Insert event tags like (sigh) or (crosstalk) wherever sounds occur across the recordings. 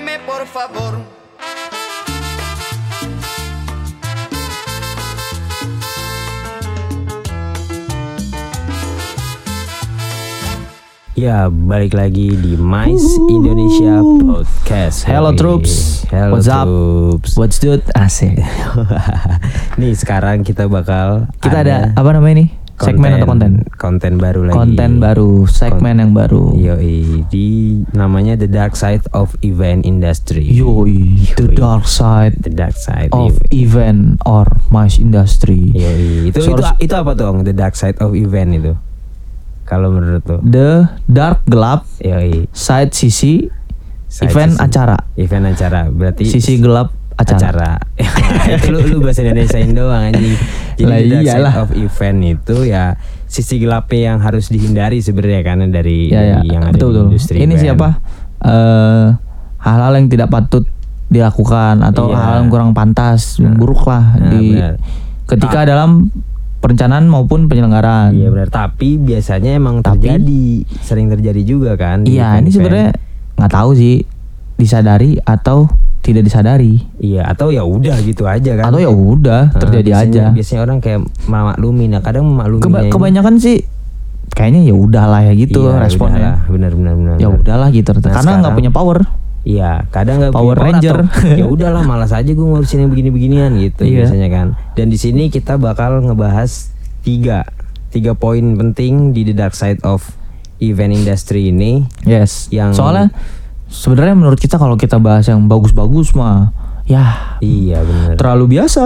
Por favor. Ya, balik lagi di Mais Indonesia Podcast. Hello troops, Hello what's up? troops. What's dude? Asik. (laughs) Nih sekarang kita bakal Kita ada, apa namanya nih? Segmen atau konten? Konten baru lagi. Konten baru, segmen yang baru. Yoi, di namanya The Dark Side of Event Industry. Yoi, the Yoi. dark side The Dark Side of Ev- event or mass industry. Yoi. Itu, So itu itu apa tuh? The Dark Side of Event itu. Kalau menurut tuh. The dark gelap Yoi. side sisi Side event sisi- acara. Event acara. Berarti Sisi gelap acara. acara. (laughs) itu lu, lu bahasa Indonesiain doang anjing. Jadi Lah the dark side of event itu ya sisi gelapnya yang harus dihindari sebenarnya kan dari, Ya ya, yang ada betul di betul. industri Ini event. siapa? Eh hal-hal yang tidak patut dilakukan atau Iya. hal yang kurang pantas, yang buruk lah Nah, di benar. ketika dalam perencanaan maupun penyelenggaraan. Iya benar, tapi biasanya emang Tapi- terjadi, sering terjadi juga kan. Iya, ini sebenarnya nggak tahu sih disadari atau tidak disadari Iya, atau ya udah gitu aja kan. atau ya udah Nah, terjadi biasanya- aja. Biasanya orang kayak maklumin, nah kadang maklumin. Keba- kebanyakan sih kayaknya ya udahlah ya gitu responnya. Benar benar benar. Ya udahlah gitu Nah, karena nggak punya power. Iya, kadang nggak Power punya Ranger. (laughs) ya udahlah, malas aja gue ngurusin yang begini-beginian gitu Iya. biasanya kan. Dan di sini kita bakal ngebahas tiga tiga poin penting di the dark side of event industry ini. Yes. Yang- Soalnya sebenarnya menurut kita kalau kita bahas yang bagus-bagus mah ya Iya benar. terlalu biasa.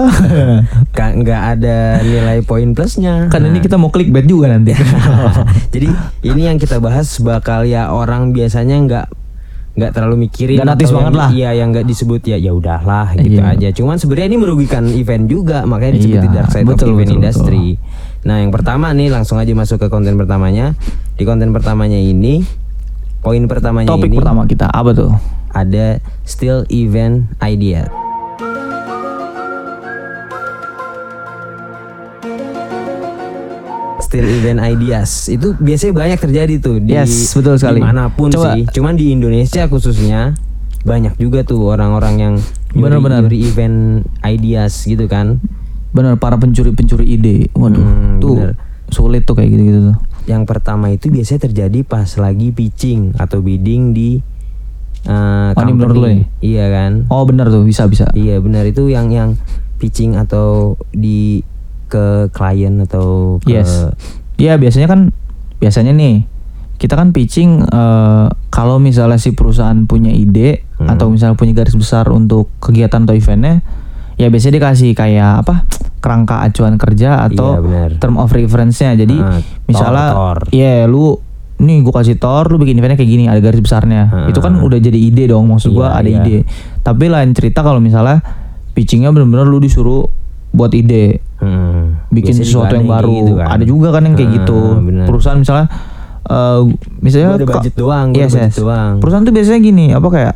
(laughs) Nggak ada nilai poin plusnya. kan ini Nah, kita mau clickbait juga nanti. (laughs) Jadi ini yang kita bahas bakal ya orang biasanya nggak nggak terlalu mikirin notice atau banget yang- lah. Iya yang nggak disebut ya ya udahlah gitu Iya. aja. Cuman sebenarnya ini merugikan event juga makanya disebut Iya, di dark side of betul, event betul, industry. Nah yang pertama nih langsung aja masuk ke konten pertamanya. Di konten pertamanya ini poin pertamanya Topik ini pertama kita apa tuh? ada still event idea. Still event ideas itu biasanya banyak terjadi tuh di Yes, betul sekali. di mana pun Coba. sih. Cuman di Indonesia khususnya banyak juga tuh orang-orang yang Benar-benar. event ideas gitu kan. Benar para pencuri-pencuri ide. Waduh, Hmm, tuh benar. sulit tuh kayak gitu-gitu tuh. Yang pertama itu biasanya terjadi pas lagi pitching atau bidding di uh, Oh, ini menurut lo company. nih? Iya kan? Oh benar tuh bisa bisa. Iya benar itu yang yang pitching atau di ke klien atau ke Yes. Iya biasanya kan biasanya nih kita kan pitching eh, kalau misalnya si perusahaan punya ide Hmm. atau misalnya punya garis besar untuk kegiatan atau eventnya, ya biasanya dikasih kayak apa kerangka acuan kerja atau Iya, benar. term of reference-nya. Jadi Ah, misalnya, iya lu nih gue kasih tor, lu bikin eventnya kayak gini ada garis besarnya. Ah. Itu kan udah jadi ide dong maksud gua Iya, ada iya. ide. Tapi lain cerita kalau misalnya pitchingnya bener-bener lu disuruh buat ide Hmm, bikin biasanya sesuatu yang baru. gitu kan. Ada juga kan yang kayak Ah, gitu. benar. Perusahaan misalnya eh misalnya Gua budget doang, gua Yes, ada budget yes. doang. Perusahaan tuh biasanya gini, apa kayak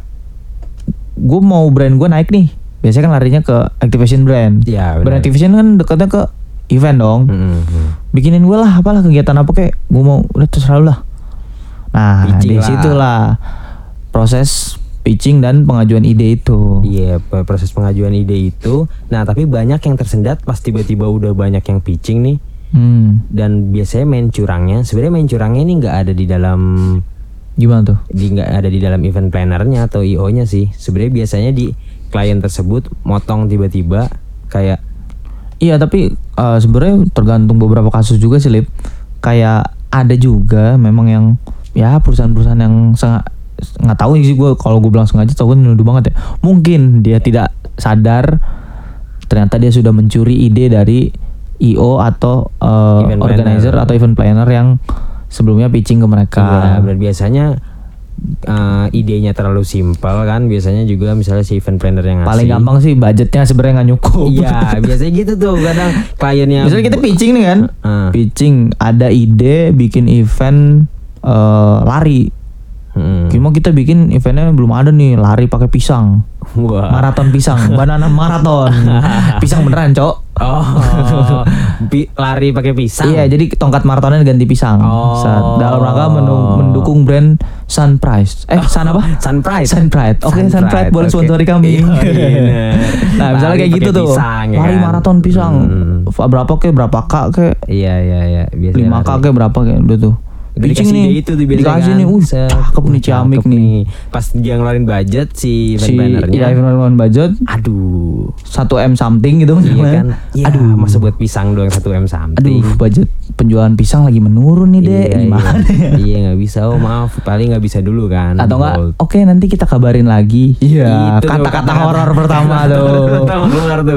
gue mau brand gue naik nih. Biasanya kan larinya ke activation brand. Iya, brand activation kan dekatnya ke event dong. Hmm, hmm. Bikinin gue lah apalah kegiatan apa kayak gue mau udah terserah lah. Nah, di lah. situlah proses pitching dan pengajuan ide itu. Iya, pe- proses pengajuan ide itu. Nah, tapi banyak yang tersendat pas tiba-tiba udah banyak yang pitching nih. Hmm, Dan biasanya main curangnya, sebenarnya main curangnya ini nggak ada di dalam gimana tuh? di nggak ada di dalam event plannernya atau IO-nya sih. Sebenarnya biasanya di klien tersebut motong tiba-tiba kayak Iya tapi eh, sebenarnya tergantung beberapa kasus juga sih Lip. Kayak ada juga memang yang ya perusahaan-perusahaan yang sangat nggak tahu sih gue kalau gue bilang sengaja tau gue nuduh banget ya. Mungkin dia tidak sadar ternyata dia sudah mencuri ide dari IO atau eh, Event organizer planner. atau event planner yang sebelumnya pitching ke mereka. Iya, benar biasanya eh, idenya terlalu simpel kan. Biasanya juga misalnya si event planner yang ngasih. Paling gampang sih budgetnya sebenarnya nggak nyukup. Iya, biasanya gitu tuh kadang kliennya. (laughs) Misalnya kita pitching nih kan, Ah. pitching ada ide bikin event eh, lari. Mm. Cuma kita bikin eventnya belum ada nih lari pakai pisang, Wah. maraton pisang, (laughs) banana maraton, (laughs) pisang beneran cok. Oh, (laughs) lari pakai pisang. Iya, jadi tongkat maratonnya ganti pisang. Oh. Saat dalam rangka mendukung brand Sunprice. Eh, Sun apa? (laughs) Sunpride. Sunpride. Oke, Sunpride boleh sponsori kami. Iya, bener. (laughs) nah, misalnya Lari kayak gitu tuh. pisang, ya lari kan? maraton pisang. Hmm. Berapa ke berapa kak ke? Iya, iya, iya. Biasanya 5 lari. kak ke berapa kayak udah tuh. Dikasih nih. itu tuh biasanya Dikasih kan. nih. Uh, cakep nih ciamik nih. Pas dia ngeluarin budget si event Si plannernya. iya, event budget Aduh. 1 M something gitu Iya kan? Ya, Aduh. masa buat pisang doang 1 M something. Aduh, budget penjualan pisang lagi menurun nih, Dek. Iya, Gimana iya. (laughs) ya? Iya nggak bisa. Oh maaf, paling nggak bisa dulu kan. Atau enggak, oke nanti kita kabarin lagi. Iya, kata-kata horor pertama (laughs) tuh.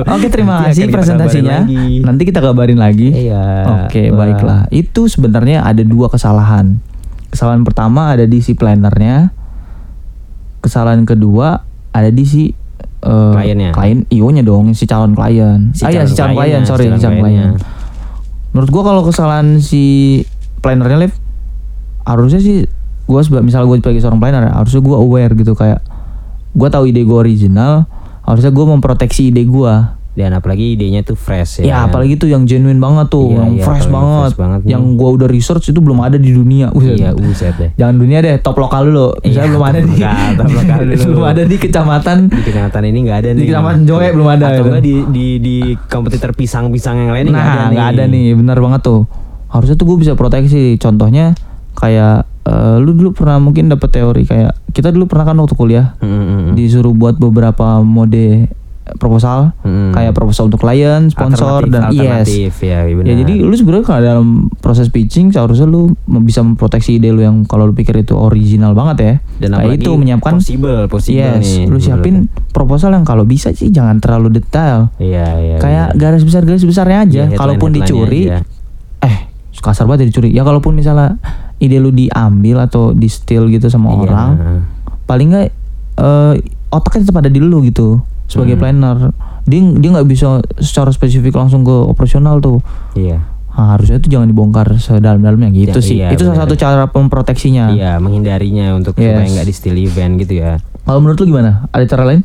Oke, terima kasih presentasinya. Nanti kita kabarin lagi. Iya. Oke, baiklah. Itu sebenarnya ada dua kesalahan. Kesalahan pertama ada di si plannernya. Kesalahan kedua ada di si eh, Kliennya. Klien, ionya dong, si calon klien. Si ah iya, si calon klien, sorry, si calon klien. Menurut gua kalau kesalahan si plannernya Liv harusnya sih gua seba- misal gue sebagai seorang planner ya, harusnya gua aware gitu kayak gua tahu ide gua original, harusnya gua memproteksi ide gua. Dan apalagi idenya tuh fresh Ya, ya. apalagi tuh yang genuine banget tuh, Iya, yang iya, fresh banget, fresh banget nih. yang gua udah research itu belum ada di dunia. Buset. Iya, uset deh. Jangan dunia deh, top lokal dulu. Misalnya Iya, belum ada di lokal, top lokal (laughs) dulu. belum ada di kecamatan. Di kecamatan ini nggak ada Di nih. kecamatan Joe belum ada Atau itu. enggak di di di kompetitor pisang-pisang yang lain nggak ada Nah, nih. nggak ada nih, benar banget tuh. Harusnya tuh gue bisa proteksi. Contohnya kayak eh, lu dulu pernah mungkin dapat teori kayak kita dulu pernah kan waktu kuliah Mm, mm, mm. disuruh buat beberapa mode proposal Mm. kayak proposal untuk klien, sponsor Alternatif- dan yes. alternatif, ya, benar. Ya jadi lu sebenarnya kalau dalam proses pitching seharusnya lu bisa memproteksi ide lu yang kalau lu pikir itu original banget ya. dan Kayak itu menyiapkan possible, possible yes, nih. lu siapin proposal yang kalau bisa sih jangan terlalu detail. Iya, iya. Kayak benar. garis besar garis besarnya aja. Iya, Kalaupun dicuri, aja. eh kasar banget ya dicuri. Ya kalaupun misalnya ide lu diambil atau di steal gitu sama Iya. orang, paling nggak eh, otaknya tetap ada di lu gitu sebagai Hmm. planner. Dia dia nggak bisa secara spesifik langsung ke operasional tuh. Iya. Nah, harusnya itu jangan dibongkar sedalam-dalamnya gitu Ya, sih. iya, itu salah satu cara memproteksinya. Iya, menghindarinya untuk Yes. supaya nggak di steal event gitu ya. Kalau menurut lu gimana? Ada cara lain?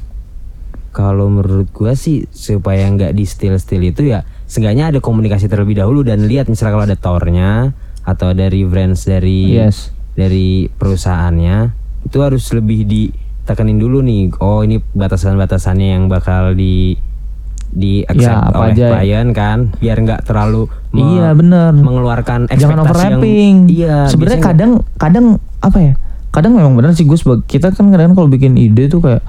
Kalau menurut gua sih supaya nggak di steal steal itu ya, seenggaknya ada komunikasi terlebih dahulu dan lihat misalnya kalau ada tornya atau dari brands dari Yes. dari perusahaannya itu harus lebih ditekenin dulu nih. Oh ini batasan-batasannya yang bakal di di accept Ya, apa oleh aja. klien kan, biar nggak terlalu me- Iya, bener. mengeluarkan ekspektasi Jangan overlapping. yang iya Sebenarnya kadang kadang apa ya? Kadang memang benar sih sebagai kita kan kadang kalau bikin ide tuh kayak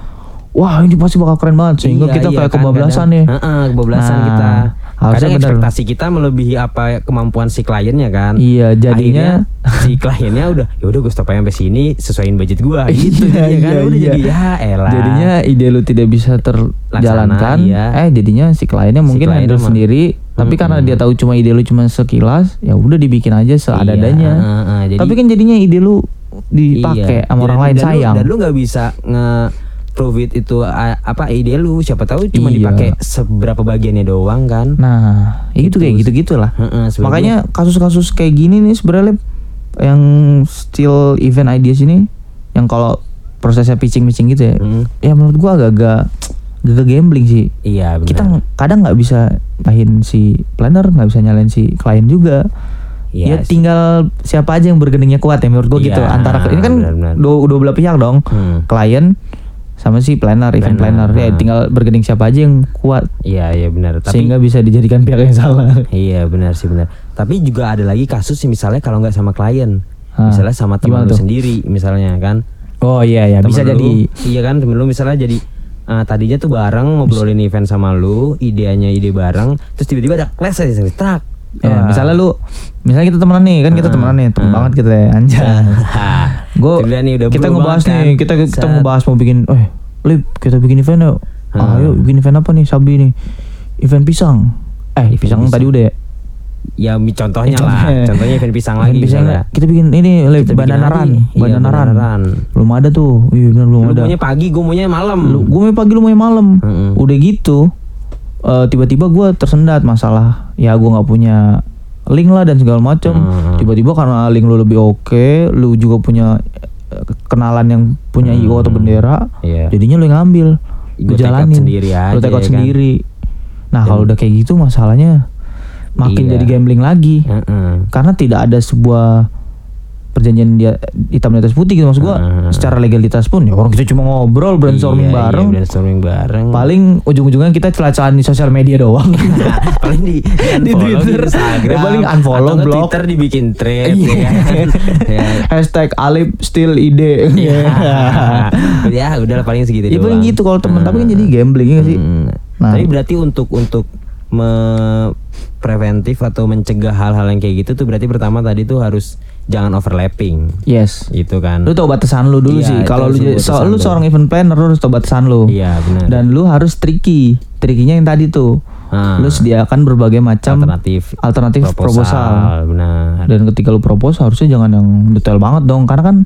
wah ini pasti bakal keren banget sehingga Iya, kita iya kayak kan, kebablasan kadang- nih. Heeh, kebablasan Nah, kita. harusnya Kadang bener. ekspektasi kita melebihi apa kemampuan si kliennya kan. Iya, jadinya- Akhirnya si kliennya udah ya udah gue stop aja sampai sini sesuaiin budget gua (laughs) gitu Iya, jadinya kan. iya, udah iya. jadi ya elah. Jadinya ide lu tidak bisa terjalankan, iya. eh jadinya si kliennya mungkin handle mah- sendiri, tapi karena dia tahu cuma ide lu cuma sekilas, ya udah dibikin aja seadanya. Iya, heeh, jadi- tapi kan jadinya ide lu dipakai Iya. sama orang lain dan lu- sayang. dan lu nggak bisa nge prove it itu a- apa ide lu siapa tahu cuma Iya. dipakai seberapa bagiannya doang kan. Nah, itu kayak gitu-gitu lah. Heeh, sebenarnya- Makanya kasus-kasus kayak gini nih sebenarnya yang still event ideas ini yang kalau prosesnya pitching-pitching gitu ya. Mm. Ya menurut gua agak-agak agak gambling sih. Iya benar. Kita kadang nggak bisa nyalahin si planner, nggak bisa nyalain si klien juga. Iya ya sih. tinggal siapa aja yang bergeningnya kuat ya menurut gua gitu. Iya, Antara ini kan dua, dua belah pihak dong. Hmm. Klien sama si planner, event Planner, planner. Ya tinggal bergening siapa aja yang kuat Iya iya benar. Tapi sehingga bisa dijadikan pihak yang salah. Iya benar sih benar. Tapi juga ada lagi kasus sih misalnya kalau nggak sama klien, Hah, misalnya sama teman lu tuh? sendiri misalnya kan. Oh iya ya Temen bisa lu- jadi. Iya kan temen lu misalnya jadi eh, tadinya tuh bareng ngobrolin event sama lu, ideanya ide bareng, terus tiba-tiba ada clash aja sendiri trak. Ya, Wah. misalnya lu misalnya kita temenan nih kan kita temenan nih temen banget kita ya anjay. Gue kita ngebahas banget nih kan. kita kita Set. ngebahas mau bikin eh lip kita bikin event yuk. Hmm. Ayo bikin event apa nih Sabi nih? Event pisang. Eh pisang, pisang. tadi udah ya. Ya contohnya Eh, lah, contohnya. contohnya event pisang Event lagi pisang misalnya. kita bikin ini lip Kita banana run, Iya, banana run. Belum ada tuh. Iya benar belum Lu ada. maunya pagi, gue maunya malam. Lu, gue mau pagi lu mau malam. Mm-mm. Udah gitu. Eh, tiba-tiba gue tersendat masalah ya gue nggak punya link lah dan segala macam. Mm. Tiba-tiba karena link lu lebih oke, lu juga punya eh, kenalan yang punya IO atau bendera, Iya. jadinya lu yang ngambil, lu jalanin, sendiri aja, lu take out ya kan? sendiri. Nah kalau udah kayak gitu masalahnya makin Iya. jadi gambling lagi. Heeh. Karena tidak ada sebuah perjanjian dia hitam di atas putih gitu maksud gua. Heeh. Secara legalitas pun ya orang kita cuma ngobrol brainstorming Iya, bareng. Iya, brainstorming bareng. Paling ujung-ujungnya kita celah-celahan di sosial media doang. (laughs) paling di, Di unfollow Twitter. Instagram. Ya, paling unfollow, Atau blog. Twitter dibikin thread Iya. ya kan. (laughs) ya. Hashtag Alip still ide. Iya. (laughs) ya udah lah, paling segitu Ya paling doang. gitu kalau temen tapi kan jadi gambling ya sih. Hmm. Nah. Tapi berarti untuk untuk me preventif atau mencegah hal-hal yang kayak gitu tuh berarti pertama tadi tuh harus jangan overlapping Yes. gitu kan. Lu tahu batasan lu dulu Iya, sih. itu Kalau lu so, lu seorang event planner lu harus tahu batasan lu. Iya benar. Dan lu harus tricky. Trickynya yang tadi tuh. Ah. Lu sediakan berbagai macam alternatif alternatif proposal. benar. Dan ketika lu propose harusnya jangan yang detail banget dong karena kan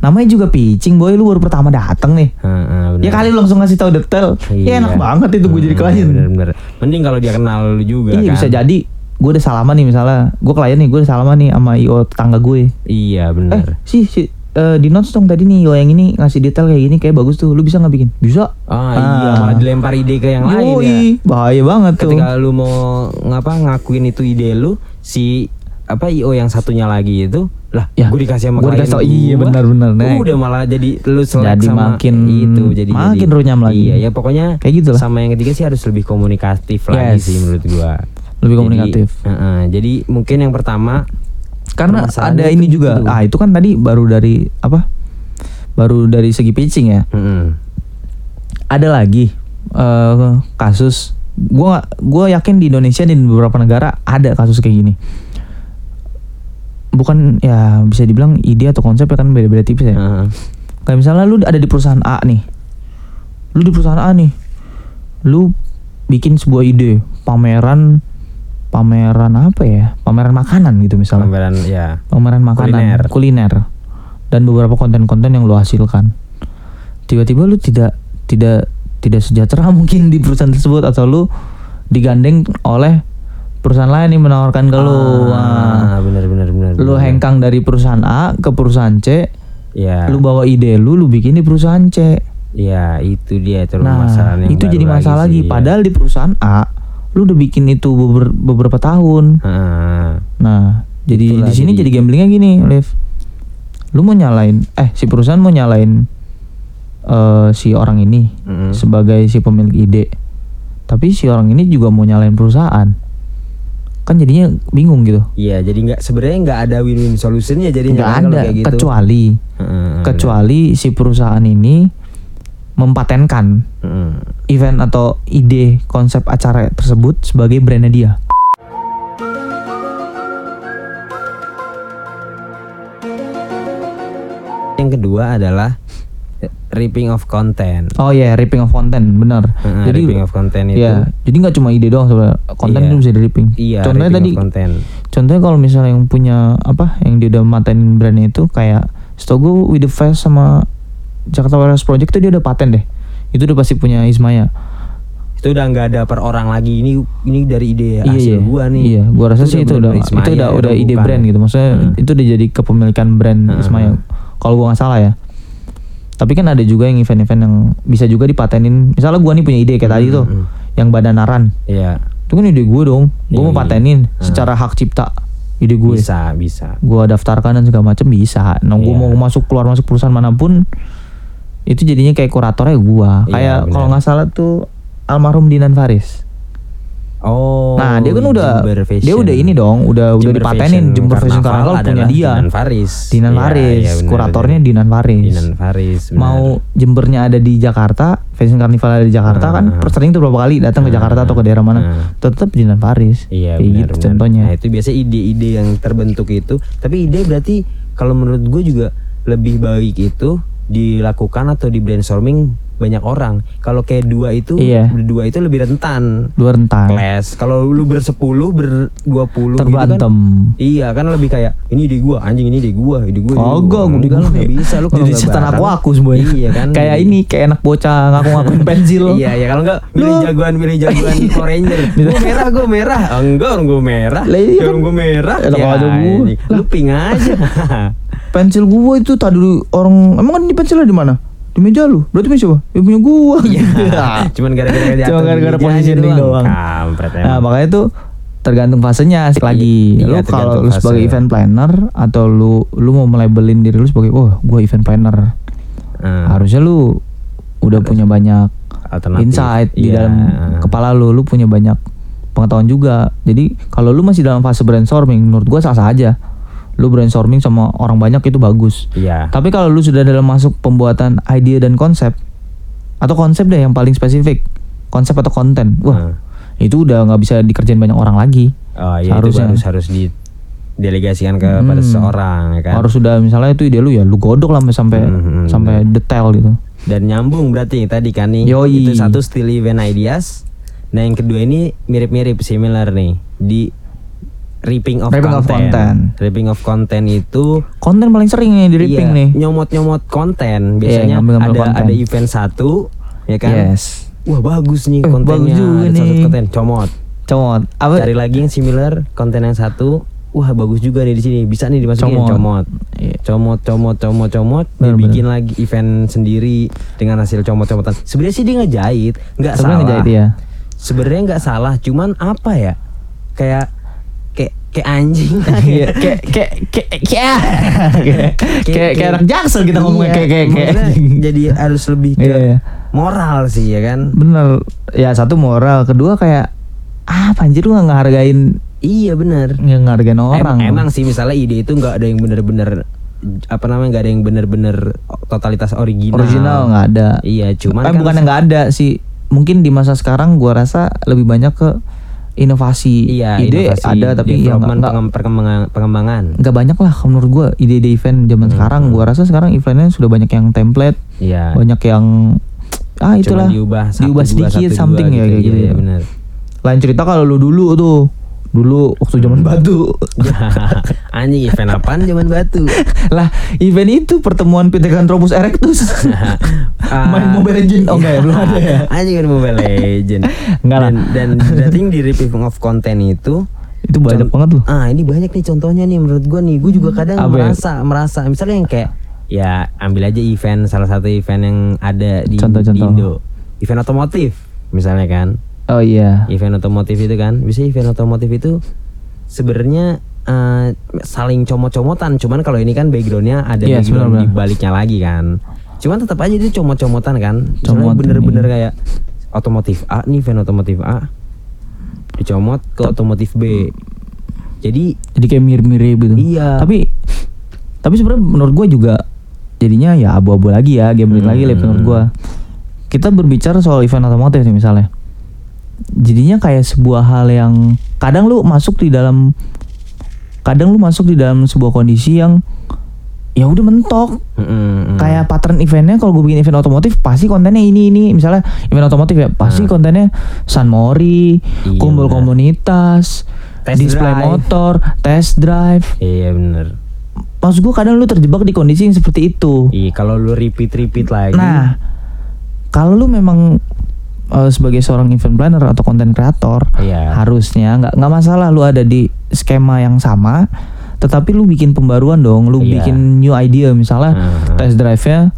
namanya juga pitching boy lu baru pertama dateng nih. Benar. Ya kali lu langsung ngasih tahu detail. Ya enak banget itu gue jadi klien. Bener-bener. Mending kalau dia kenal lu juga Iya kan. bisa jadi gue udah salaman nih misalnya gue klien nih gue udah salaman nih sama io tetangga gue Iya eh benar. si si eh, di notes dong tadi nih io yang ini ngasih detail kayak gini kayak bagus tuh lu bisa nggak bikin bisa Ah, iya malah dilempar ide ke yang lain ya. Bahaya banget tuh Ketika lu mau ngapa ngakuin itu ide lu si apa IO yang satunya lagi itu lah Ya, gue dikasih sama gua klien dikasih tau, iya, gua, benar-benar, gua Nek. udah malah jadi lu selek Jadi sama makin- itu jadi makin jadi, runyam lagi. iya ya pokoknya Kayak gitu lah. sama yang ketiga sih harus lebih komunikatif lagi Yes. sih menurut gua Lebih Jadi, komunikatif. heeh, jadi mungkin yang pertama karena ada itu ini gitu. juga ah itu kan tadi baru dari apa? Baru dari segi pitching ya? Heeh, ada lagi eh kasus gua gua yakin di Indonesia dan beberapa negara ada kasus kayak gini. Bukan ya bisa dibilang ide atau konsep ya kan beda-beda tipis ya. Heeh. kayak misalnya lu ada di perusahaan A nih. Lu di perusahaan A nih lu bikin sebuah ide pameran pameran apa ya? Pameran makanan gitu misalnya. Pameran ya. Pameran makanan Kuliner. kuliner, dan beberapa konten-konten yang lu hasilkan. Tiba-tiba lu tidak tidak tidak sejahtera (laughs) mungkin di perusahaan tersebut atau lu digandeng oleh perusahaan lain yang menawarkan ke lu. Nah, ah, benar benar benar lu benar. hengkang dari perusahaan A ke perusahaan C ya. lu bawa ide lu lu bikin di perusahaan C. Ya itu dia itu nah masalah yang itu jadi masalah lagi. sih, ya. padahal di perusahaan A lu udah bikin itu beber- beberapa tahun Heeh. Nah, jadi Itulah di sini jadi- jadi gamblingnya gini, Liv. Lu mau nyalain, eh si perusahaan mau nyalain eh si orang ini Mm-mm. sebagai si pemilik ide. Tapi si orang ini juga mau nyalain perusahaan. Kan jadinya bingung gitu. Iya, jadi nggak sebenarnya nggak ada win-win solutionnya jadinya Nggak ada kayak gitu. kecuali Heeh, kecuali si perusahaan ini mempatenkan heeh. Event atau ide konsep acara tersebut sebagai brandnya dia. Yang kedua adalah ripping of content. Oh iya, ripping of content, benar. Heeh, jadi ripping of content itu. Iya, jadi nggak cuma ide doang sebenarnya. Konten Iya. itu bisa di ripping. Iya, Contohnya ripping tadi content. Contohnya kalau misalnya yang punya apa yang dia udah maten brandnya itu kayak setahu gue With the Fest sama Jakarta Warehouse Project tuh dia udah paten deh. Itu udah pasti punya Ismaya. Itu udah nggak ada per orang lagi. Ini ini dari ide hasil iya, gua nih. Iya, gua rasa sih itu udah bener-bener itu Ismaya, udah udah ide bukan. brand gitu. Maksudnya Hmm. itu udah jadi kepemilikan brand Hmm. Ismaya. Kalau gua nggak salah ya. Tapi kan ada juga yang event-event yang bisa juga dipatenin. Misalnya gua nih punya ide kayak tadi tuh, Hmm. yang badanaran. Iya, Itu kan ide gue dong. Gue mau Iya. patenin secara hak cipta. Ide gue. bisa, bisa. gua daftarkan dan segala macam bisa. Nah, gua Iya. mau masuk keluar masuk perusahaan mana pun itu jadinya kayak kuratornya gua. Iya, kayak kalau nggak salah tuh almarhum Dinan Faris. Oh. nah, dia kan udah dia udah ini dong, udah udah Jember dipatenin Jember Fashion Carnival punya dia. Dinan Faris. Dinan Iya, Faris, benar, kuratornya benar. Dinan Faris. Dinan Faris. benar. Mau Jembernya ada di Jakarta, Fashion Carnival ada di Jakarta kan, Ah. per sering tuh berapa kali datang ke Jakarta atau ke daerah Ah. mana, tetap Dinan Faris. Iya Kayak benar, gitu benar. contohnya. Nah itu biasanya ide-ide yang terbentuk itu. Tapi ide berarti kalau menurut gue juga lebih baik itu dilakukan atau di brainstorming banyak orang. Kalau kayak dua itu, Iya. berdua itu lebih rentan. Dua rentan. Clash. Kalau lu bersepuluh, berdua puluh gitu Terberantem. kan. Iya kan lebih kayak ini ide gua, anjing ini ide gua, ide gua. ide gua. Gue Enggak, lu nggak bisa lu kalau Jadi nggak setan aku bareng. aku semuanya. Iya kan. (laughs) Kayak ini, kayak anak bocah ngaku-ngakuin pensil. (laughs) Iya ya kalau enggak milih Lu- jagoan milih jagoan (laughs) Power Ranger. Gua merah gua merah. Enggak orang gua merah. Lah, iya orang kan. gua merah. Gua. ini. Lu pink aja. pensil gua itu tadi orang emang kan di pensilnya di mana di meja lu. Berarti punya siapa? Ya punya gua. Iya. (laughs) Cuman gara-gara Cuma gara-gara mejanya positioning doang. Kampret Nah, makanya tuh tergantung fasenya sih lagi. Iya, lu kalau lu sebagai event planner atau lu lu mau melabelin diri lu sebagai oh, gua event planner. Hmm, Harusnya lu udah punya banyak alternatif. insight di Iya. dalam kepala lu, lu punya banyak pengetahuan juga. Jadi kalau lu masih dalam fase brainstorming, menurut gua sah-sah aja. Lu brainstorming sama orang banyak itu bagus. Iya. Tapi kalau lu sudah dalam masuk pembuatan ide dan konsep atau konsep deh yang paling spesifik, konsep atau konten, wah Hmm. itu udah nggak bisa dikerjain banyak orang lagi. Oh iya Seharusnya. itu harus harus didelegasikan kepada Hmm. seseorang ya kan. Harus sudah misalnya itu ide lu ya, lu godok lah sampai sampai Hmm, hmm, sampai detail gitu. Dan nyambung berarti tadi kan nih. Yoi. Itu satu still event ideas. Nah yang kedua ini mirip-mirip similar nih di ripping of Ripping of content. content. Ripping of content itu Konten paling sering nih di ripping iya, nih. nyomot-nyomot konten. Biasanya ngambil-ngambil ada konten. ada event satu ya kan. Yes. Wah bagus nih Eh, kontennya. bagus juga ada nih. konten comot. Comot. Apa? Cari lagi yang similar konten yang satu. Wah bagus juga nih di sini. Bisa nih dimasukin Comot. comot. Iya. Comot, comot, comot, comot. Bener, dibikin lagi event sendiri dengan hasil comot-comotan. Sebenarnya sih dia ngejahit, nggak salah. ngejahit ya. Sebenarnya nggak salah, cuman apa ya? Kayak kayak kayak anjing. (laughs) Iya, kayak kayak kayak kayak kayak kayak kayak anak jaksel kita ngomongnya. Iya, kayak kayak kayak maksudnya jadi harus lebih ke Iya, moral sih ya kan. bener. Ya satu moral kedua kayak apa anjir lu gak ngehargain Iya bener. nggak ngehargain orang. Em- emang sih misalnya ide itu nggak ada yang bener-bener apa namanya nggak ada yang bener-bener totalitas original. original nggak ada. Iya, cuman Eh, kan bukan yang nggak ada sih. Mungkin di masa sekarang gua rasa lebih banyak ke inovasi Iya, ide inovasi, ada tapi ya nggak perkembangan pengembangan. nggak banyak lah menurut gua ide-ide event zaman Hmm. sekarang gua rasa sekarang eventnya sudah banyak yang template Iya. banyak yang ah Cuma itulah diubah satu, diubah dua, sedikit dua something ya kayak gitu, Iya, iya benar. lain cerita kalau lu dulu tuh dulu waktu zaman (laughs) batu (laughs) Anjing event apaan zaman batu? (laughs) lah event itu pertemuan Pithecanthropus erectus main Mobile Legends oh enggak ya belum ada ya Anjing kan Mobile Legend. Enggak lah. Dan dan I think di ripping of content itu itu banyak Con- banget loh Ah, ini banyak nih contohnya nih menurut gua nih. Gue juga kadang Apa ya? merasa merasa misalnya yang kayak ya ambil aja event salah satu event yang ada di Indo. Event otomotif misalnya kan. Oh iya Event otomotif itu kan. Bisa event otomotif itu sebenarnya eh, saling comot-comotan. Cuman kalau ini kan backgroundnya ada Iya, background di baliknya lagi kan. Cuman tetap aja itu comot-comotan kan. Comot, bener-bener iya. kayak otomotif A nih event otomotif A dicomot ke otomotif B. Jadi jadi kayak mirip-mirip gitu Iya. tapi tapi sebenarnya menurut gua juga jadinya ya abu-abu lagi ya gambling lagi lah menurut gua kita berbicara soal event otomotif nih misalnya jadinya kayak sebuah hal yang kadang lu masuk di dalam kadang lu masuk di dalam sebuah kondisi yang ya udah mentok Mm, mm. kayak pattern eventnya kalau gue bikin event otomotif pasti kontennya ini ini misalnya event otomotif ya pasti Hmm. kontennya San Mori Iya, kumpul benar. komunitas Test display drive. motor test drive Iya bener. maksud gue kadang lu terjebak di kondisi yang seperti itu Iya kalau lu repeat repeat lagi. nah kalau lu memang eh, sebagai seorang event planner atau konten kreator Iya. harusnya nggak nggak masalah lu ada di skema yang sama tetapi lu bikin pembaruan dong lu Iya. bikin new idea misalnya Hmm. test drive nya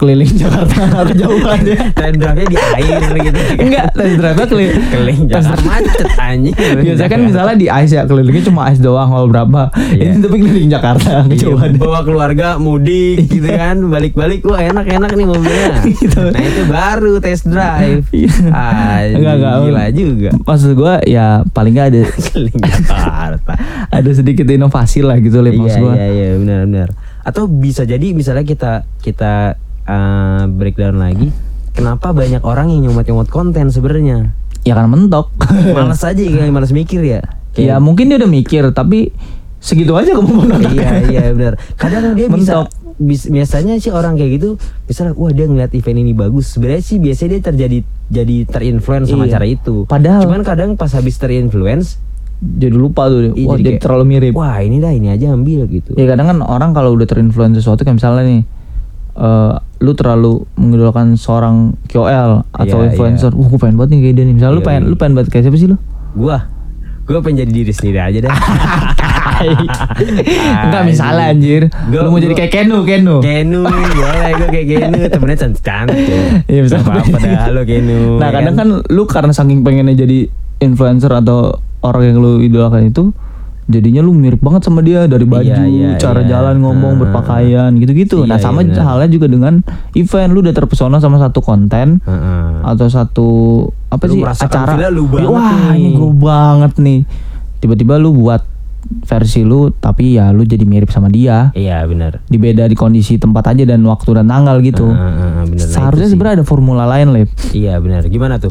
keliling Jakarta (laughs) atau jauhannya Tren drive-nya di air gitu. enggak test drive nya keliling Keliling test Jakarta macet anjing. biasanya kan misalnya di ice ya kelilingnya cuma ice doang hall berapa. Iya. ini tapi keliling Jakarta Iya, kejauhan bawa keluarga mudik gitu kan. Balik-balik wah enak-enak nih mobilnya. (laughs) Gitu. nah itu baru test drive. Iya. ah, Enggak, enggak. gila juga. Maksud gua ya paling nggak ada (laughs) keliling Jakarta. ada sedikit inovasi lah gitu iya maksud gua. iya iya benar benar. Atau bisa jadi misalnya kita kita uh, breakdown lagi kenapa banyak orang yang nyomot-nyomot konten sebenarnya? Ya kan mentok. (laughs) Males aja kayak (laughs) males mikir ya. Ya mungkin dia udah mikir tapi segitu aja kemampuan iya iya (laughs) benar. Kadang dia bisa Mentok. bis- biasanya sih orang kayak gitu misalnya wah dia ngeliat event ini bagus. Sebenarnya sih biasanya dia terjadi jadi terinfluence sama Iya. cara itu. Padahal- cuman kadang pas habis terinfluence jadi lupa tuh Iya, wah jadi dia kayak, terlalu mirip. Wah ini dah ini aja ambil gitu. Ya kadang kan orang kalau udah terinfluence sesuatu kayak misalnya nih eh lu terlalu mengidolakan seorang KOL atau Iya, influencer, wah gue pengen banget nih kayak dia nih. Misalnya lu Iya, pengen, iya. lu pengen banget kayak siapa sih lu? gua gue pengen jadi diri sendiri aja deh. (laughs) Enggak misalnya anjir. Gua- lu mau jadi gua- kayak Kenu, Kenu. Kenu, boleh gue kayak Kenu, (laughs) temennya cantik-cantik. Iya, bisa. Gak apa-apa dah, halo Kenu. Nah ya kadang kan lu karena saking pengennya jadi influencer atau orang yang lu idolakan itu jadinya lu mirip banget sama dia dari baju, Iya, iya, cara iya. jalan ngomong, Hmm. berpakaian gitu-gitu. Iya, nah sama iya, benar. halnya juga dengan event lu udah terpesona sama satu konten Heeh. atau satu apa Lu sih acara. lu banget Wah nih. ini gue banget nih. Tiba-tiba lu buat versi lu tapi ya lu jadi mirip sama dia. Iya benar. Di beda di kondisi tempat aja dan waktu dan tanggal gitu. Heeh, benar. Nah, Seharusnya sebenarnya ada formula lain, Lip. Iya benar. Gimana tuh?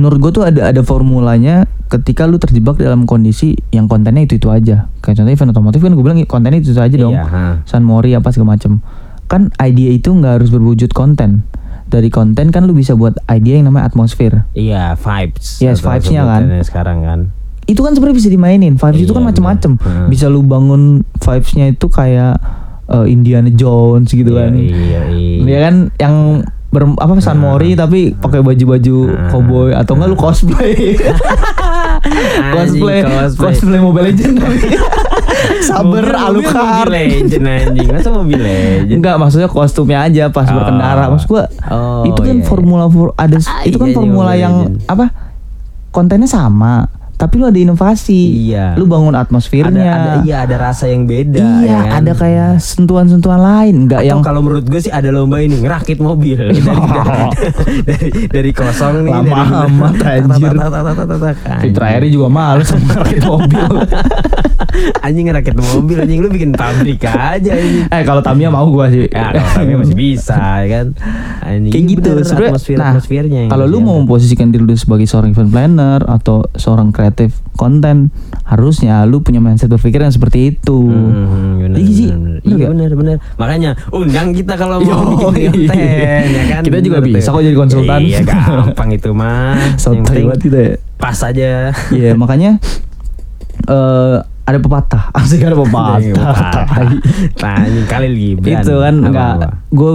menurut gue tuh ada ada formulanya ketika lu terjebak dalam kondisi yang kontennya itu itu aja kayak contohnya event otomotif kan gue bilang kontennya itu itu aja dong Iya, ha. San Mori apa segala macem kan idea itu nggak harus berwujud konten dari konten kan lu bisa buat idea yang namanya atmosfer Iya vibes. Yes, atau vibes-nya kan. Sekarang kan. Itu kan sebenarnya bisa dimainin vibes itu Iya, kan macem-macem bener. Hmm. bisa lu bangun vibesnya itu kayak eh, Indiana Jones gitu Iya, kan Iya iya. ya kan yang ber, apa San Mori tapi pakai baju-baju Nah. cowboy atau enggak lu cosplay (laughs) cosplay cosplay Mobile Legend Saber (laughs) mobil Alucard Mobile Legend anjing. Masa Mobile Legend? Enggak maksudnya kostumnya aja pas Oh. berkendara Maksud gua Oh, itu kan iya, iya. formula for- ada Ah, itu kan iya, iya, formula yang Legend. apa kontennya sama tapi lu ada inovasi Iya. lu bangun Ada, atmosfernya ada iya ada rasa yang beda. Iya, ya kan? ada kayak sentuhan-sentuhan lain, enggak Atau yang kalau menurut gue sih ada lomba ini ngerakit mobil (laughs) dari, dari dari kosong nih Lama dari, amat, (laughs) anjir. Tak. Fitra Eri juga males ngerakit mobil. (laughs) anjing ngerakit mobil anjing lu bikin pabrik aja anjing eh kalau Tamiya mau gua sih. ya kalau kami masih bisa ya kan anjing kayak Ini gitu sebenarnya atmosfer nah, atmosfernya kalau lu mau memposisikan diri lu sebagai seorang event planner atau seorang kreatif konten harusnya lu punya mindset berpikir yang seperti itu. Hmm, bener, Iya sih, iya nggak? bener bener makanya undang kita kalau mau Yo, bikin konten ya kan? Kita juga Bener bisa kok jadi konsultan. iya gampang itu mah yang penting ya. pas aja. Iya makanya eh ada pepatah. (laughs) Asik ada pepatah. Tai. Tanya kali Gibran. Itu kan enggak gue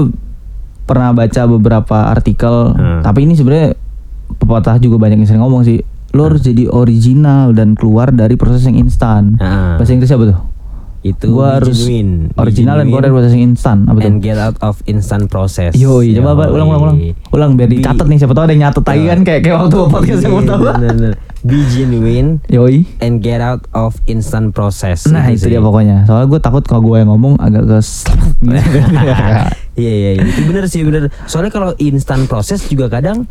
pernah baca beberapa artikel Hmm. tapi ini sebenarnya pepatah juga banyak yang sering ngomong sih lo harus jadi original dan keluar dari proses yang instan Ah. bahasa Inggris apa tuh itu Gua harus genuine, original dan keluar dari proses yang instan apa tuh and get out of instant process Yoi, coba apa? Ulang ulang ulang ulang biar dicatat nih siapa tahu ada yang nyatet lagi kan kayak kayak waktu podcast yang pertama be genuine Yoi and get out of instant process Nah itu sih. dia pokoknya Soalnya gue takut kalau gue yang ngomong agak ke gitu. (laughs) (laughs) Iya iya iya. itu bener sih bener. Soalnya kalau instant proses juga kadang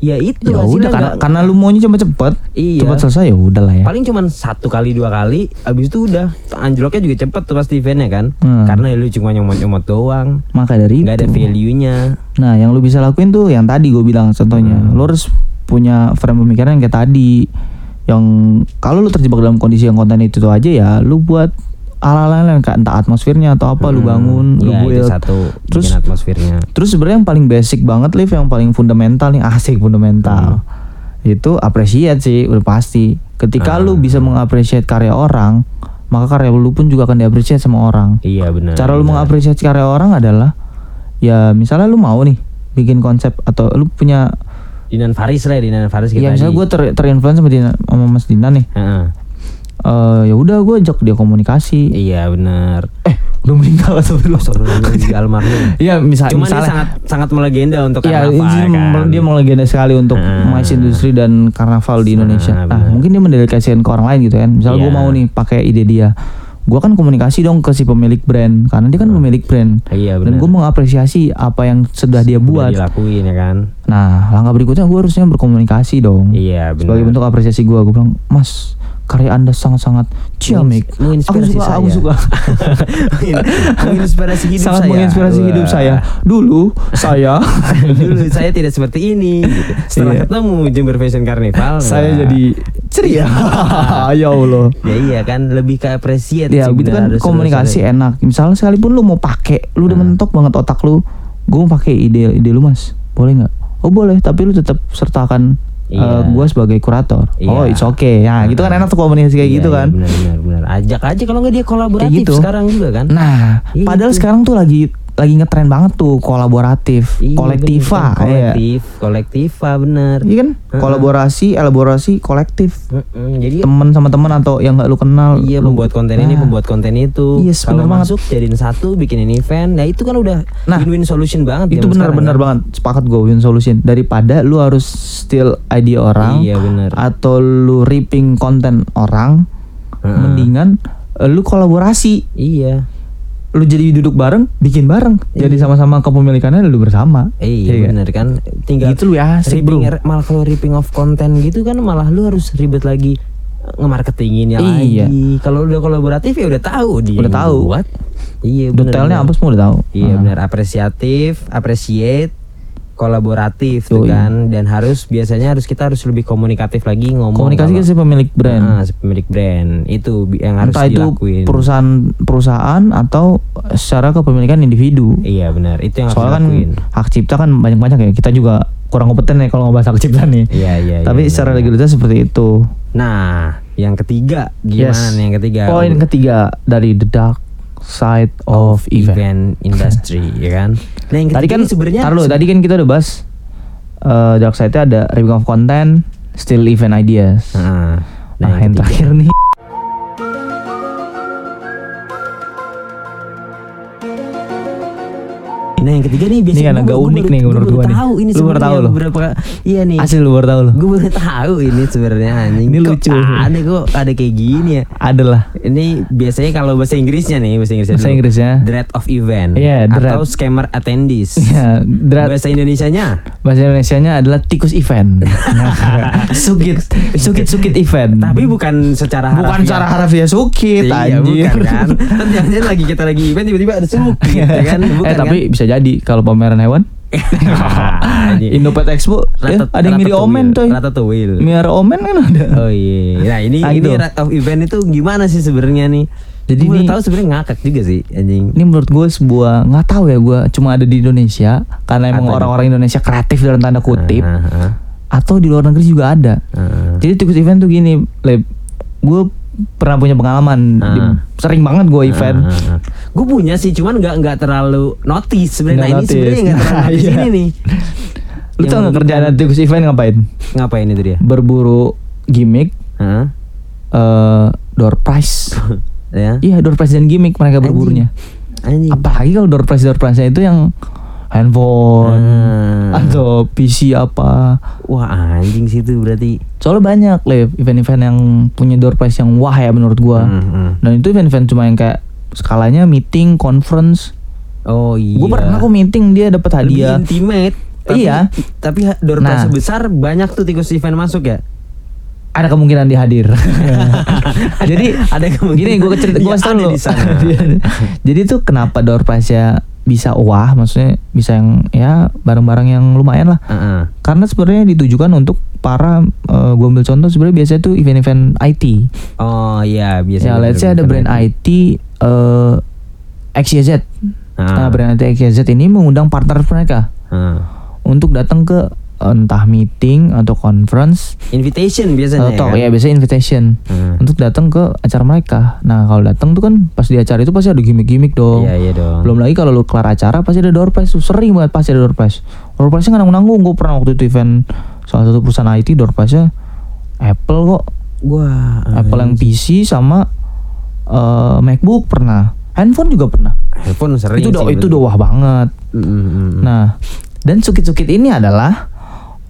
ya itu Ya udah karena, nggak- karena lu maunya cuma cepet. Iya. Cepet selesai ya udah lah ya. Paling cuman satu kali dua kali abis itu udah. Anjloknya juga cepet tuh pasti eventnya kan. Hmm. karena lu cuma nyomot-nyomot doang. Maka dari nggak ada itu. value-nya. Nah yang lu bisa lakuin tuh yang tadi gue bilang contohnya. Hmm. Lu harus punya frame pemikiran yang kayak tadi. Yang kalau lu terjebak dalam kondisi yang konten itu tuh aja ya Lu buat ala-ala lain kayak entah atmosfernya atau apa Lu bangun, lu ya, itu build satu Terus- bikin atmosfernya Terus sebenarnya yang paling basic banget Liv yang paling fundamental nih asik fundamental itu appreciate sih udah pasti. Ketika Ah. lu bisa mengapresiasi karya orang, maka karya lu pun juga akan diapresiasi sama orang. iya benar Cara lu mengapresiasi karya orang adalah ya misalnya lu mau nih bikin konsep atau lu punya Dinan Faris lah ya, Dinan Faris kita ya misalnya gue ter terinfluence sama, sama Mas Dina nih. Eh ya udah gue ajak dia komunikasi. iya benar Eh, udah meninggal atau belum? Di almarhum Iya, misal, Cuman misalnya sangat sangat melegenda untuk Iya, karnaval dia, kan. dia mau legenda sekali untuk Ah. mais industri dan karnaval di Indonesia. Ah, Nah, benar. mungkin dia mendelegasikan ke orang lain gitu kan. Misal gue Iya. mau nih pakai ide dia, gue kan komunikasi dong ke si pemilik brand karena dia kan pemilik brand. Iya Dan benar. gue mengapresiasi apa yang sudah dia buat. dilakuin ya kan. Nah, langkah berikutnya gue harusnya berkomunikasi dong. Iya benar. Sebagai bentuk apresiasi gue, gue bilang, Mas, karya anda sangat-sangat ciamik. Aku suka, aku saya. suka. (laughs) menginspirasi hidup sangat saya. menginspirasi hidup saya. Dulu saya (laughs) Dulu saya tidak seperti ini. Gitu. Setelah Iya. ketemu Jember Fashion Carnival, saya wah. jadi ceria. (laughs) ya Allah. Ya iya kan lebih ke appreciate Ya benar, kan harus- komunikasi harus- enak. Misalnya sekalipun lu mau pakai, lu udah Hmm. mentok banget otak lu. Gue mau pakai ide ide lu mas, boleh nggak? Oh boleh, tapi lu tetap sertakan Iya. gue sebagai kurator. Oh Iya. it's okay. Ya gitu kan enak tuh komunikasi kayak Iya, gitu iya, kan. Benar benar benar. Ajak aja kalau nggak dia kolaboratif Kayak gitu. sekarang juga kan. Nah, Iya, padahal itu. sekarang tuh lagi lagi ngetren banget tuh kolaboratif, Iya, kolektiva, bener, kan? iya. kolektif, kolektiva bener. Iya kan? Kolaborasi, elaborasi, kolektif. Mm-mm, Jadi Temen sama temen atau yang nggak lu kenal. Iya lu- pembuat konten ini, Nah, pembuat konten itu. Yes, Kalau bener banget. masuk jadiin satu, bikinin event, ya itu kan udah Nah, win-win solution banget. itu benar-benar kan? banget sepakat gue win solution daripada lu harus steal ide orang Iya benar. atau lu ripping konten orang Heeh. mendingan eh, lu kolaborasi Iya. Lu jadi duduk bareng bikin bareng jadi sama-sama kepemilikannya lu bersama Iya Iya kan? bener kan. Tinggal gitu lu ya asik bro malah kalau ripping of konten gitu kan malah lu harus ribet lagi ngemarketinginnya Iya. lagi. Kalau udah kolaboratif ya udah tahu dia. Udah tahu. Buat. Iya bener. detailnya apa semua udah tahu Iya Ah. benar apresiatif, appreciate, kolaboratif tuh Yoi. kan dan harus biasanya harus kita harus lebih komunikatif lagi ngomong komunikasi kan kalau- si pemilik brand Ah, si pemilik brand itu yang harus entah itu dilakuin. perusahaan perusahaan atau secara kepemilikan individu Iya benar, itu yang soalnya kan dilakuin. hak cipta kan banyak-banyak ya kita juga kurang kompeten ya kalau ngebahas hak cipta nih Iya iya. tapi iya, secara benar. legalitas seperti itu Nah, yang ketiga gimana Yes. nih yang ketiga? Poin ketiga dari the dark side of event. event (laughs) industry ya kan. Nah, yang Tadi kan sebenarnya tar dulu, tadi kan kita udah bahas eh, dark side-nya ada ripping of content, still event ideas. Nah, Nah, yang ketiga- terakhir nih Nah, yang ketiga nih biasanya Ini kan agak unik nih menurut gua nih. tahu ini Lu baru tahu loh. beberapa iya nih. asli lu baru tahu loh. Gue baru tahu ini sebenarnya anjing. Ini Kok lucu. Aneh kok ada kayak gini ya. Adalah Ini biasanya kalau bahasa Inggrisnya nih, bahasa Inggrisnya bahasa. Inggrisnya. Dread of event Iya, dread. atau scammer attendees. Ya, drat, Bahasa Indonesianya bahasa Indonesianya adalah tikus event. (laughs) Sukit, sukit sukit event. tapi bukan secara bukan harafiah. cara harfiah sukit Iya, bukan kan. Kan jangan lagi kita lagi event tiba-tiba ada sukit (laughs) ya kan. Bukan eh tapi bisa jadi kalau pameran hewan? (laughs) Indopet Expo Ratat- ada yang mirip omen tuh. Ratatouille. Miara omen kan ada. Oh iya. Nah, ini Ah, ini gitu. of event itu gimana sih sebenarnya nih? Jadi Gua ini- tahu sebenarnya ngakak juga sih anjing. Ini menurut gue sebuah nggak tahu ya gue cuma ada di Indonesia karena emang orang-orang Indonesia kreatif dalam tanda kutip Ah, ah, atau di luar negeri juga ada. ah. Jadi tikus event tuh gini, Leb. Gue pernah punya pengalaman, Ah. di- sering banget gue event. Gue punya sih, cuman nggak nggak terlalu notice sebenarnya. Nah, ini sebenarnya nggak terlalu (laughs) notice Iya. ini nih. Lu tau nggak kerjaan tikus event ngapain? Ngapain itu dia? Berburu gimmick, Hah? eh door prize. (laughs) Ya. Iya door prize dan gimmick mereka berburunya. Anjing. Apalagi kalau door prize door prize itu yang handphone Ah. atau PC apa. Wah anjing sih itu berarti. Soalnya banyak Lev, event-event yang punya door prize yang wah ya menurut gua. Hmm, hmm. Dan itu event-event cuma yang kayak skalanya meeting, conference. Oh iya. Gua pernah kok meeting dia dapat Lebih hadiah. intimate. Tapi, Iya. Tapi door Nah. prize besar banyak tuh tikus event masuk ya. Ada kemungkinan dia hadir. (laughs) Jadi ada kemungkinan gini gue cerita gue tau lu. sana. (laughs) Jadi tuh kenapa door prize-nya bisa wah, maksudnya bisa yang ya barang-barang yang lumayan lah. Heeh. Karena sebenarnya ditujukan untuk para eh, gua ambil contoh sebenarnya biasanya tuh event-event IT. Oh iya biasanya. Ya, let's say ada brand IT eh XYZ. Ah. Nah, brand IT XYZ ini mengundang partner mereka Heeh. untuk datang ke entah meeting atau conference Invitation biasanya atau ya. ya kan? biasanya invitation Hmm. untuk datang ke acara mereka. Nah, kalau datang tuh kan pas di acara itu pasti ada gimmick-gimmick dong. Iya iya dong. Belum lagi kalau lu kelar acara pasti ada door prize tuh sering banget pasti ada door prize. Door prize-nya nggak nanggung-nanggung. Gue pernah waktu itu event salah satu perusahaan IT door prize-nya Apple kok. Wah. Apple yang PC sama eh, MacBook pernah. Handphone juga pernah. handphone sering itu udah sih, itu wah banget. Mm, mm, mm. Nah, dan sukit-sukit ini adalah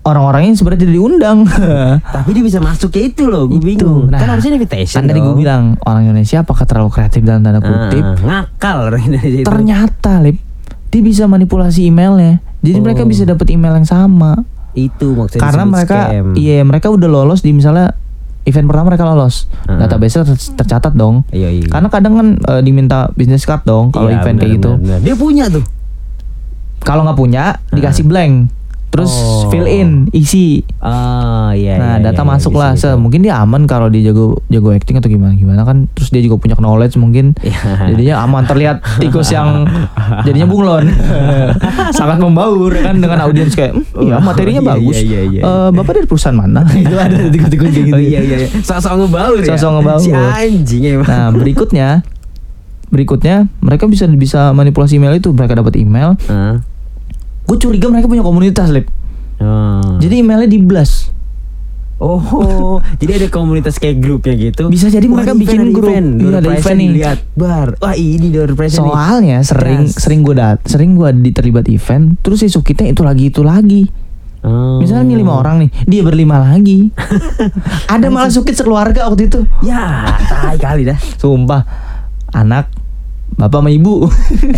orang-orang yang sebenarnya tidak diundang. (laughs) Tapi dia bisa masuk ke itu loh, gue Itu. bingung. Nah, kan harusnya invitation kan tadi gue bilang orang Indonesia apakah terlalu kreatif dalam tanda Ah, kutip? ngakal orang Indonesia itu. Ternyata, Lip, dia bisa manipulasi emailnya. Jadi Oh. mereka bisa dapat email yang sama. itu maksudnya Karena mereka, iya mereka udah lolos di misalnya event pertama mereka lolos, Ah. database ter- tercatat dong. Iya, iya. Karena kadang kan eh, diminta business card dong kalau Iya, event benar, kayak gitu. Dia punya tuh. Kalau nggak punya, dikasih blank. Terus Oh. fill in, isi. Oh iya. nah, iya, data iya, masuk bisa, lah. bisa. Se, mungkin dia aman kalau dia jago jago acting atau gimana gimana kan. Terus dia juga punya knowledge mungkin. Iya. Jadinya aman terlihat tikus yang (laughs) jadinya bunglon. (laughs) Sangat membaur kan dengan audiens kayak, "Hmm, iya Oh, materinya iya, bagus. iya, iya, iya. Eh, Bapak dari perusahaan mana? (laughs) Itu ada tikus-tikus kayak gitu. Oh iya iya. iya. Sosok ngebaur ya. Sosok ngebaur. Si anjing emang. Nah, berikutnya berikutnya mereka bisa bisa manipulasi email itu mereka dapat email. Gue curiga mereka punya komunitas lip Oh. jadi emailnya di blast Oh, (laughs) jadi ada komunitas kayak grupnya gitu. Bisa jadi Wah, mereka bikin grup. Event. Iya, ada event nih. Dilihat, bar. Wah, ini door prize nih. soalnya sering Gas. sering gue dat sering gue terlibat event terus si sukitnya itu lagi itu lagi Oh. misalnya nih lima orang nih dia berlima lagi (laughs) ada malah sukit sekeluarga waktu itu Ya, tai kali dah. sumpah anak bapak sama ibu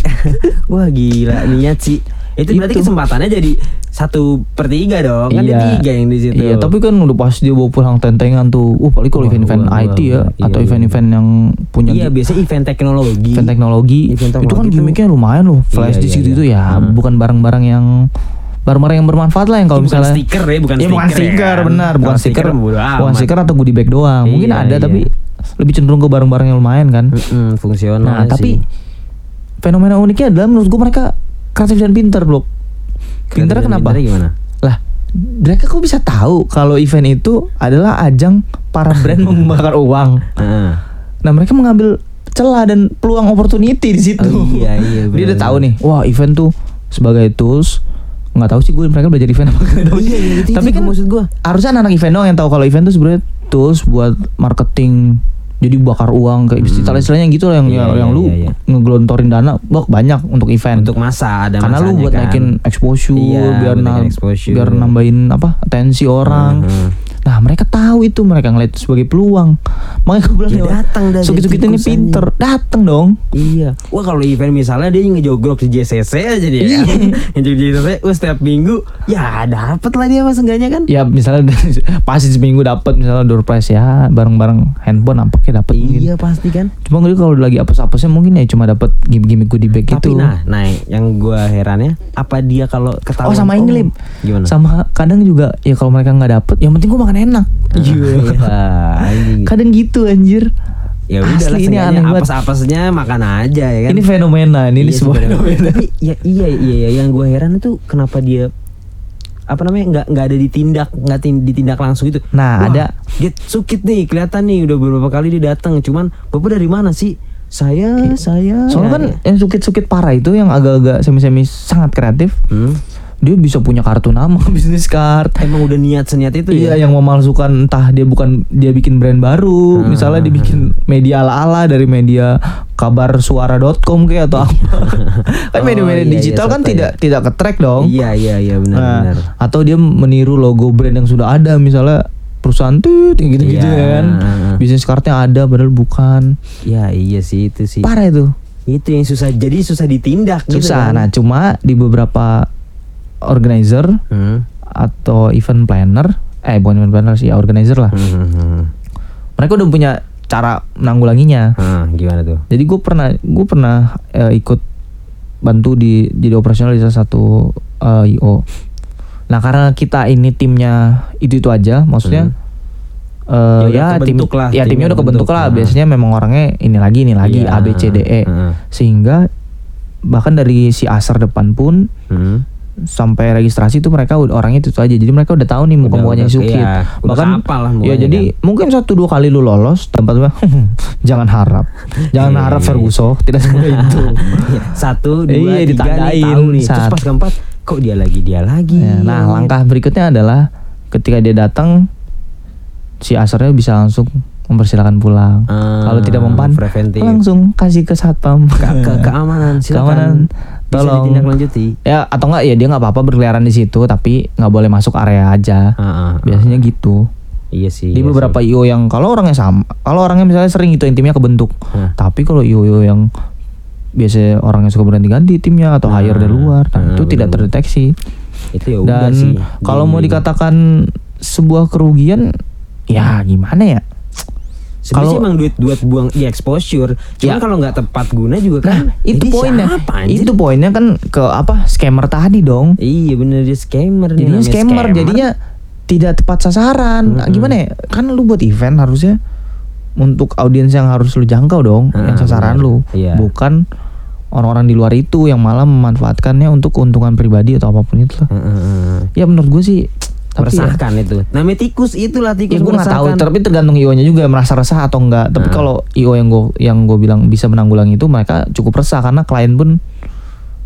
(laughs) Wah, gila niat sih. Itu berarti Itu. kesempatannya jadi satu per tiga dong. Kan dia tiga yang di situ. Iya, tapi kan udah pas dia bawa pulang tentengan tuh. Uh, paling kalau event-event wah, IT ya iya, atau iya. event-event yang punya Iya, biasanya event teknologi. event teknologi. Event itu kan gimmicknya lumayan loh. Flash Iya, disk iya, gitu iya. ya, Hmm. bukan barang-barang yang barang-barang yang bermanfaat lah yang kalau Bukan misalnya stiker ya, bukan Iya, bukan stiker ya stiker, kan? benar, bukan stiker, stiker bukan stiker atau goodie bag doang. Mungkin Iya, ada iya. tapi lebih cenderung ke barang-barang yang lumayan kan. Mm-mm, fungsional Nah, sih. tapi fenomena uniknya adalah menurut gue mereka kreatif dan pinter, Blok. Pinter kenapa? gimana? Lah, mereka kok bisa tahu kalau event itu adalah ajang para brand (laughs) membakar uang. Heeh. Nah, mereka mengambil celah dan peluang opportunity di situ. Oh, iya, iya, (laughs) Dia udah tahu nih, wah event tuh sebagai tools nggak tahu sih gue mereka belajar event apa nggak tahu. (laughs) Iya, iya, itu- Tapi kan maksud gua. harusnya anak-anak event doang yang tahu kalau event tuh sebenarnya tools buat marketing jadi bakar uang kayak istilah-istilahnya gitu lah yang Iya, yang, yang iya, lu iya, iya. ngegelontorin dana bak banyak untuk event Untuk masa ada karena lu buat kan. naikin exposure Iya, biar na- exposure. biar nambahin apa atensi orang Mhm. Nah mereka tahu itu mereka ngeliat itu sebagai peluang makanya gue bilang Ya datang dah suki jadi suki ini pinter datang dong Iya. Wah kalau event misalnya dia ngejogrok di JCC aja dia. Iya. (laughs) Ngejogrok di JCC, wah setiap minggu ya dapat lah dia mas enggaknya kan. ya misalnya (laughs) pasti seminggu dapat misalnya door prize ya bareng-bareng handphone nampaknya dapat mungkin Iya pasti kan. cuma gue kalau lagi apes-apesnya mungkin ya cuma dapat gimmick-gimmick goodie bag Tapi gitu nah, nah yang gua herannya apa dia kalau ketahuan Oh sama ini Lip Gimana? Sama kadang juga Ya kalau mereka nggak dapet Yang penting gue makan enak Iya. (laughs) anjing. Kadang gitu anjir Ya udah lah ini aneh banget apes-apesnya makan aja ya kan. Ini fenomena Ini, ini Iya, sebuah fenomena (laughs) Tapi ya iya iya iya yang gue heran itu kenapa dia apa namanya nggak nggak ada ditindak nggak tin- ditindak langsung itu. Nah, ada- Dia sukit nih kelihatan nih udah beberapa kali dia datang. Cuman bapak dari mana sih? Saya saya. Soalnya kan Ya, yang sukit-sukit parah itu Yang agak-agak semi-semi sangat kreatif Hmm. Dia bisa punya kartu nama (laughs) Bisnis card Emang udah niat seniat itu Iya ya. yang memalsukan entah dia bukan dia bikin brand baru, Hmm. misalnya dia bikin media ala-ala dari media kabar suara.com kayak atau apa. (laughs) kan Oh, media-media iya, iya, digital kan soto tidak ya. tidak ke-track dong. Iya iya iya benar Nah, benar. atau dia meniru logo brand yang sudah ada misalnya perusahaan tuh gitu-gitu Iya. kan. Bisnis cardnya ada padahal bukan. Ya iya sih itu sih. Parah itu. Itu yang susah. Jadi susah ditindak gitu Susah. kan. Nah, cuma di beberapa organizer Hmm. atau event planner, eh bukan event planner sih, ya organizer lah. Hmm, hmm, hmm. Mereka udah punya cara menanggulanginya. Ah, gimana tuh? Jadi gue pernah gue pernah eh, ikut bantu di jadi operasional di salah satu eh, IO. Nah karena kita ini timnya itu itu aja, maksudnya Ya eh, udah ya, tim lah, ya timnya udah kebentuk kebentuk. lah. Nah. Biasanya memang orangnya ini lagi ini lagi Iya, A B C D E heeh. sehingga bahkan dari si asar depan pun Hmm. Sampai registrasi itu mereka udah orangnya itu, aja. Jadi mereka udah tahu nih muka mukanya Sukit. iya, Bahkan lah ya jadi mungkin satu dua kali lu lolos tempat (laughs) jangan harap. Jangan Iya, harap iya, Ferguson, (laughs) tidak semudah (laughs) itu. Iya, Satu, dua, Iya, tiga nih ditandain tahu nih. Terus saat- pas keempat, kok dia lagi dia lagi. Ya, nah, langkah berikutnya adalah ketika dia datang si asarnya bisa langsung mempersilahkan pulang. Ah, Kalau tidak mempan, preventif. langsung kasih ke satpam. ke, ke keamanan silakan. Keamanan, Bisa tolong. ditindaklanjuti. Ya atau enggak ya dia nggak apa-apa berkeliaran di situ tapi nggak boleh masuk area aja. Ah, ah. Biasanya gitu. Iya sih. Di iya beberapa sih. IO yang kalau orangnya sama, kalau orangnya misalnya sering itu timnya kebentuk. Hah. Tapi kalau IO yang biasa orangnya suka berganti-ganti timnya atau Nah, hire dari luar, nah, nah, itu tidak bener-bener. terdeteksi. itu ya udah Dan sih. kalau mau Di- dikatakan sebuah kerugian, ya gimana ya? Sebenarnya kalau- sih emang duit duit buang di exposure. Cuman Ya. kalau nggak tepat guna juga kan. Nah, itu poinnya. siapa, anjir? Itu poinnya kan ke apa? Scammer tadi dong. Iya bener dia scammer Jadinya namanya scammer, jadinya tidak tepat sasaran. Nah, Mm-mm. Gimana ya? Kan lu buat event harusnya untuk audiens yang harus lu jangkau dong, Ah, yang sasaran benar. lu. Iya. Bukan orang-orang di luar itu yang malah memanfaatkannya untuk keuntungan pribadi atau apa pun itu lah. Heeh. Ya menurut gue sih Tapi meresahkan itu. Namanya tikus itulah tikus Ya gue nggak tahu, tapi tergantung IO-nya juga merasa resah atau enggak. Tapi Nah. kalau IO yang gue yang gue bilang bisa menanggulangi itu mereka cukup resah karena klien pun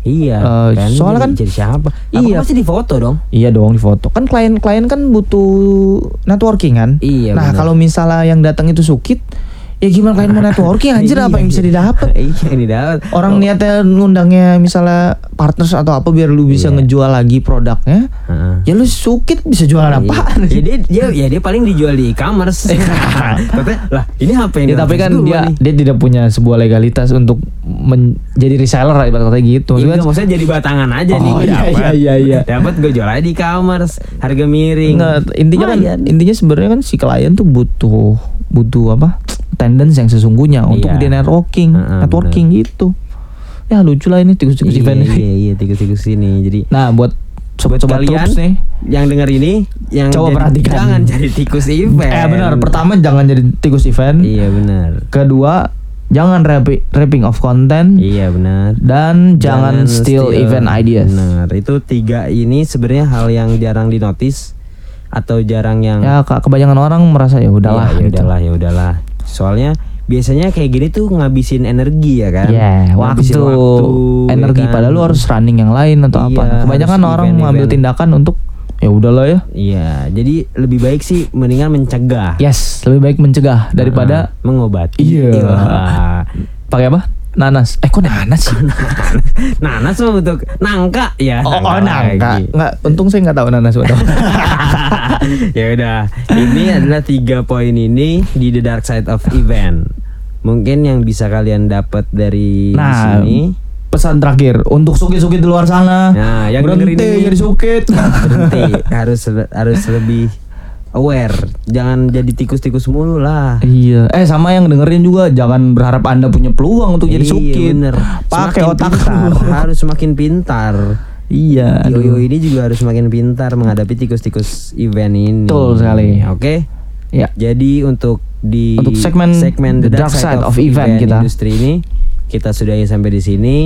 Iya. Eh, kan soalnya kan- jadi siapa? Iya. Iya. pasti difoto dong. iya dong di foto. Kan klien-klien kan butuh networking kan. Iya, Nah kalau misalnya yang datang itu sukit, ya gimana klien mau networking (laughs) anjir apa yang bisa didapat? iya, yang didapat. Orang niatnya ngundangnya misalnya partners atau apa biar lu bisa Iya. ngejual lagi produknya. Heeh. Ya lu sukit bisa jualan apaan? Iya. Ya, dia, dia, ya dia paling dijual di e-commerce. (laughs) Lah ini HP yang Ya, tapi kan dia nih." dia tidak punya sebuah legalitas untuk menjadi reseller ibarat kata gitu. Iya, Maksudnya maksudnya jadi batangan aja nih. Oh, gua iya, iya, iya, iya. Dapat gue jual aja di e-commerce, harga miring. Nggak, intinya kan intinya sebenarnya kan si klien tuh butuh butuh apa attendance yang sesungguhnya untuk Iya. dia networking Heeh, networking gitu ya lucu lah ini tikus-tikus iya, event ini iya, iya, tikus-tikus ini. Jadi nah buat sobat-sobat kalian nih yang dengar ini, yang Coba jadi- perhatikan. jangan jadi tikus (laughs) event. eh benar pertama jangan jadi tikus event Iya benar. kedua jangan rapi- rapping of content Iya benar. dan jangan, steal, event ideas Benar. Itu tiga ini sebenarnya hal yang jarang dinotis atau jarang yang ya ke- kebanyakan orang merasa ya udahlah Iya, ya gitu. udahlah ya udahlah. Soalnya biasanya kayak gini tuh ngabisin energi ya kan. Ya, Ngabisin waktu, energi ya kan? padahal lu harus running yang lain atau apa. Iya, Kebanyakan harus orang event-event. mengambil tindakan untuk ya udahlah ya. Iya, jadi lebih baik sih mendingan mencegah Yes, lebih baik mencegah daripada Ah, mengobati. Iya. Wah. pakai apa? Nanas. Eh kok nanas sih? (laughs) Nanas mah untuk nangka ya. oh, oh nangka. lagi. Nggak, untung saya nggak tahu nanas (laughs) ya udah, ini adalah tiga poin ini di the dark side of event. Mungkin yang bisa kalian dapat dari Nah, sini. pesan terakhir untuk sukit-sukit di luar sana. Nah, yang berhenti ini- jadi sukit. berhenti harus harus lebih aware jangan jadi tikus-tikus mulu lah Iya, eh sama yang dengerin juga jangan berharap anda punya peluang untuk jadi Iya, sukit. bener. Pakai otak pintar, (laughs) harus semakin pintar Iya. aduh. Yoyo ini juga harus semakin pintar menghadapi tikus-tikus event ini Betul sekali. oke Ya. jadi untuk di Untuk segmen The Dark Side of Event kita. industri ini kita sudahi sampai di sini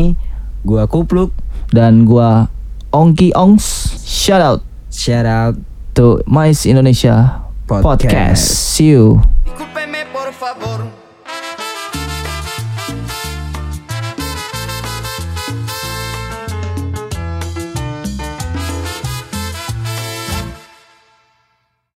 gua kupluk Dan gua Ongki Ongs. Shout out shout out to Mais Indonesia Podcast. Podcast. See you. Discúlpeme por favor,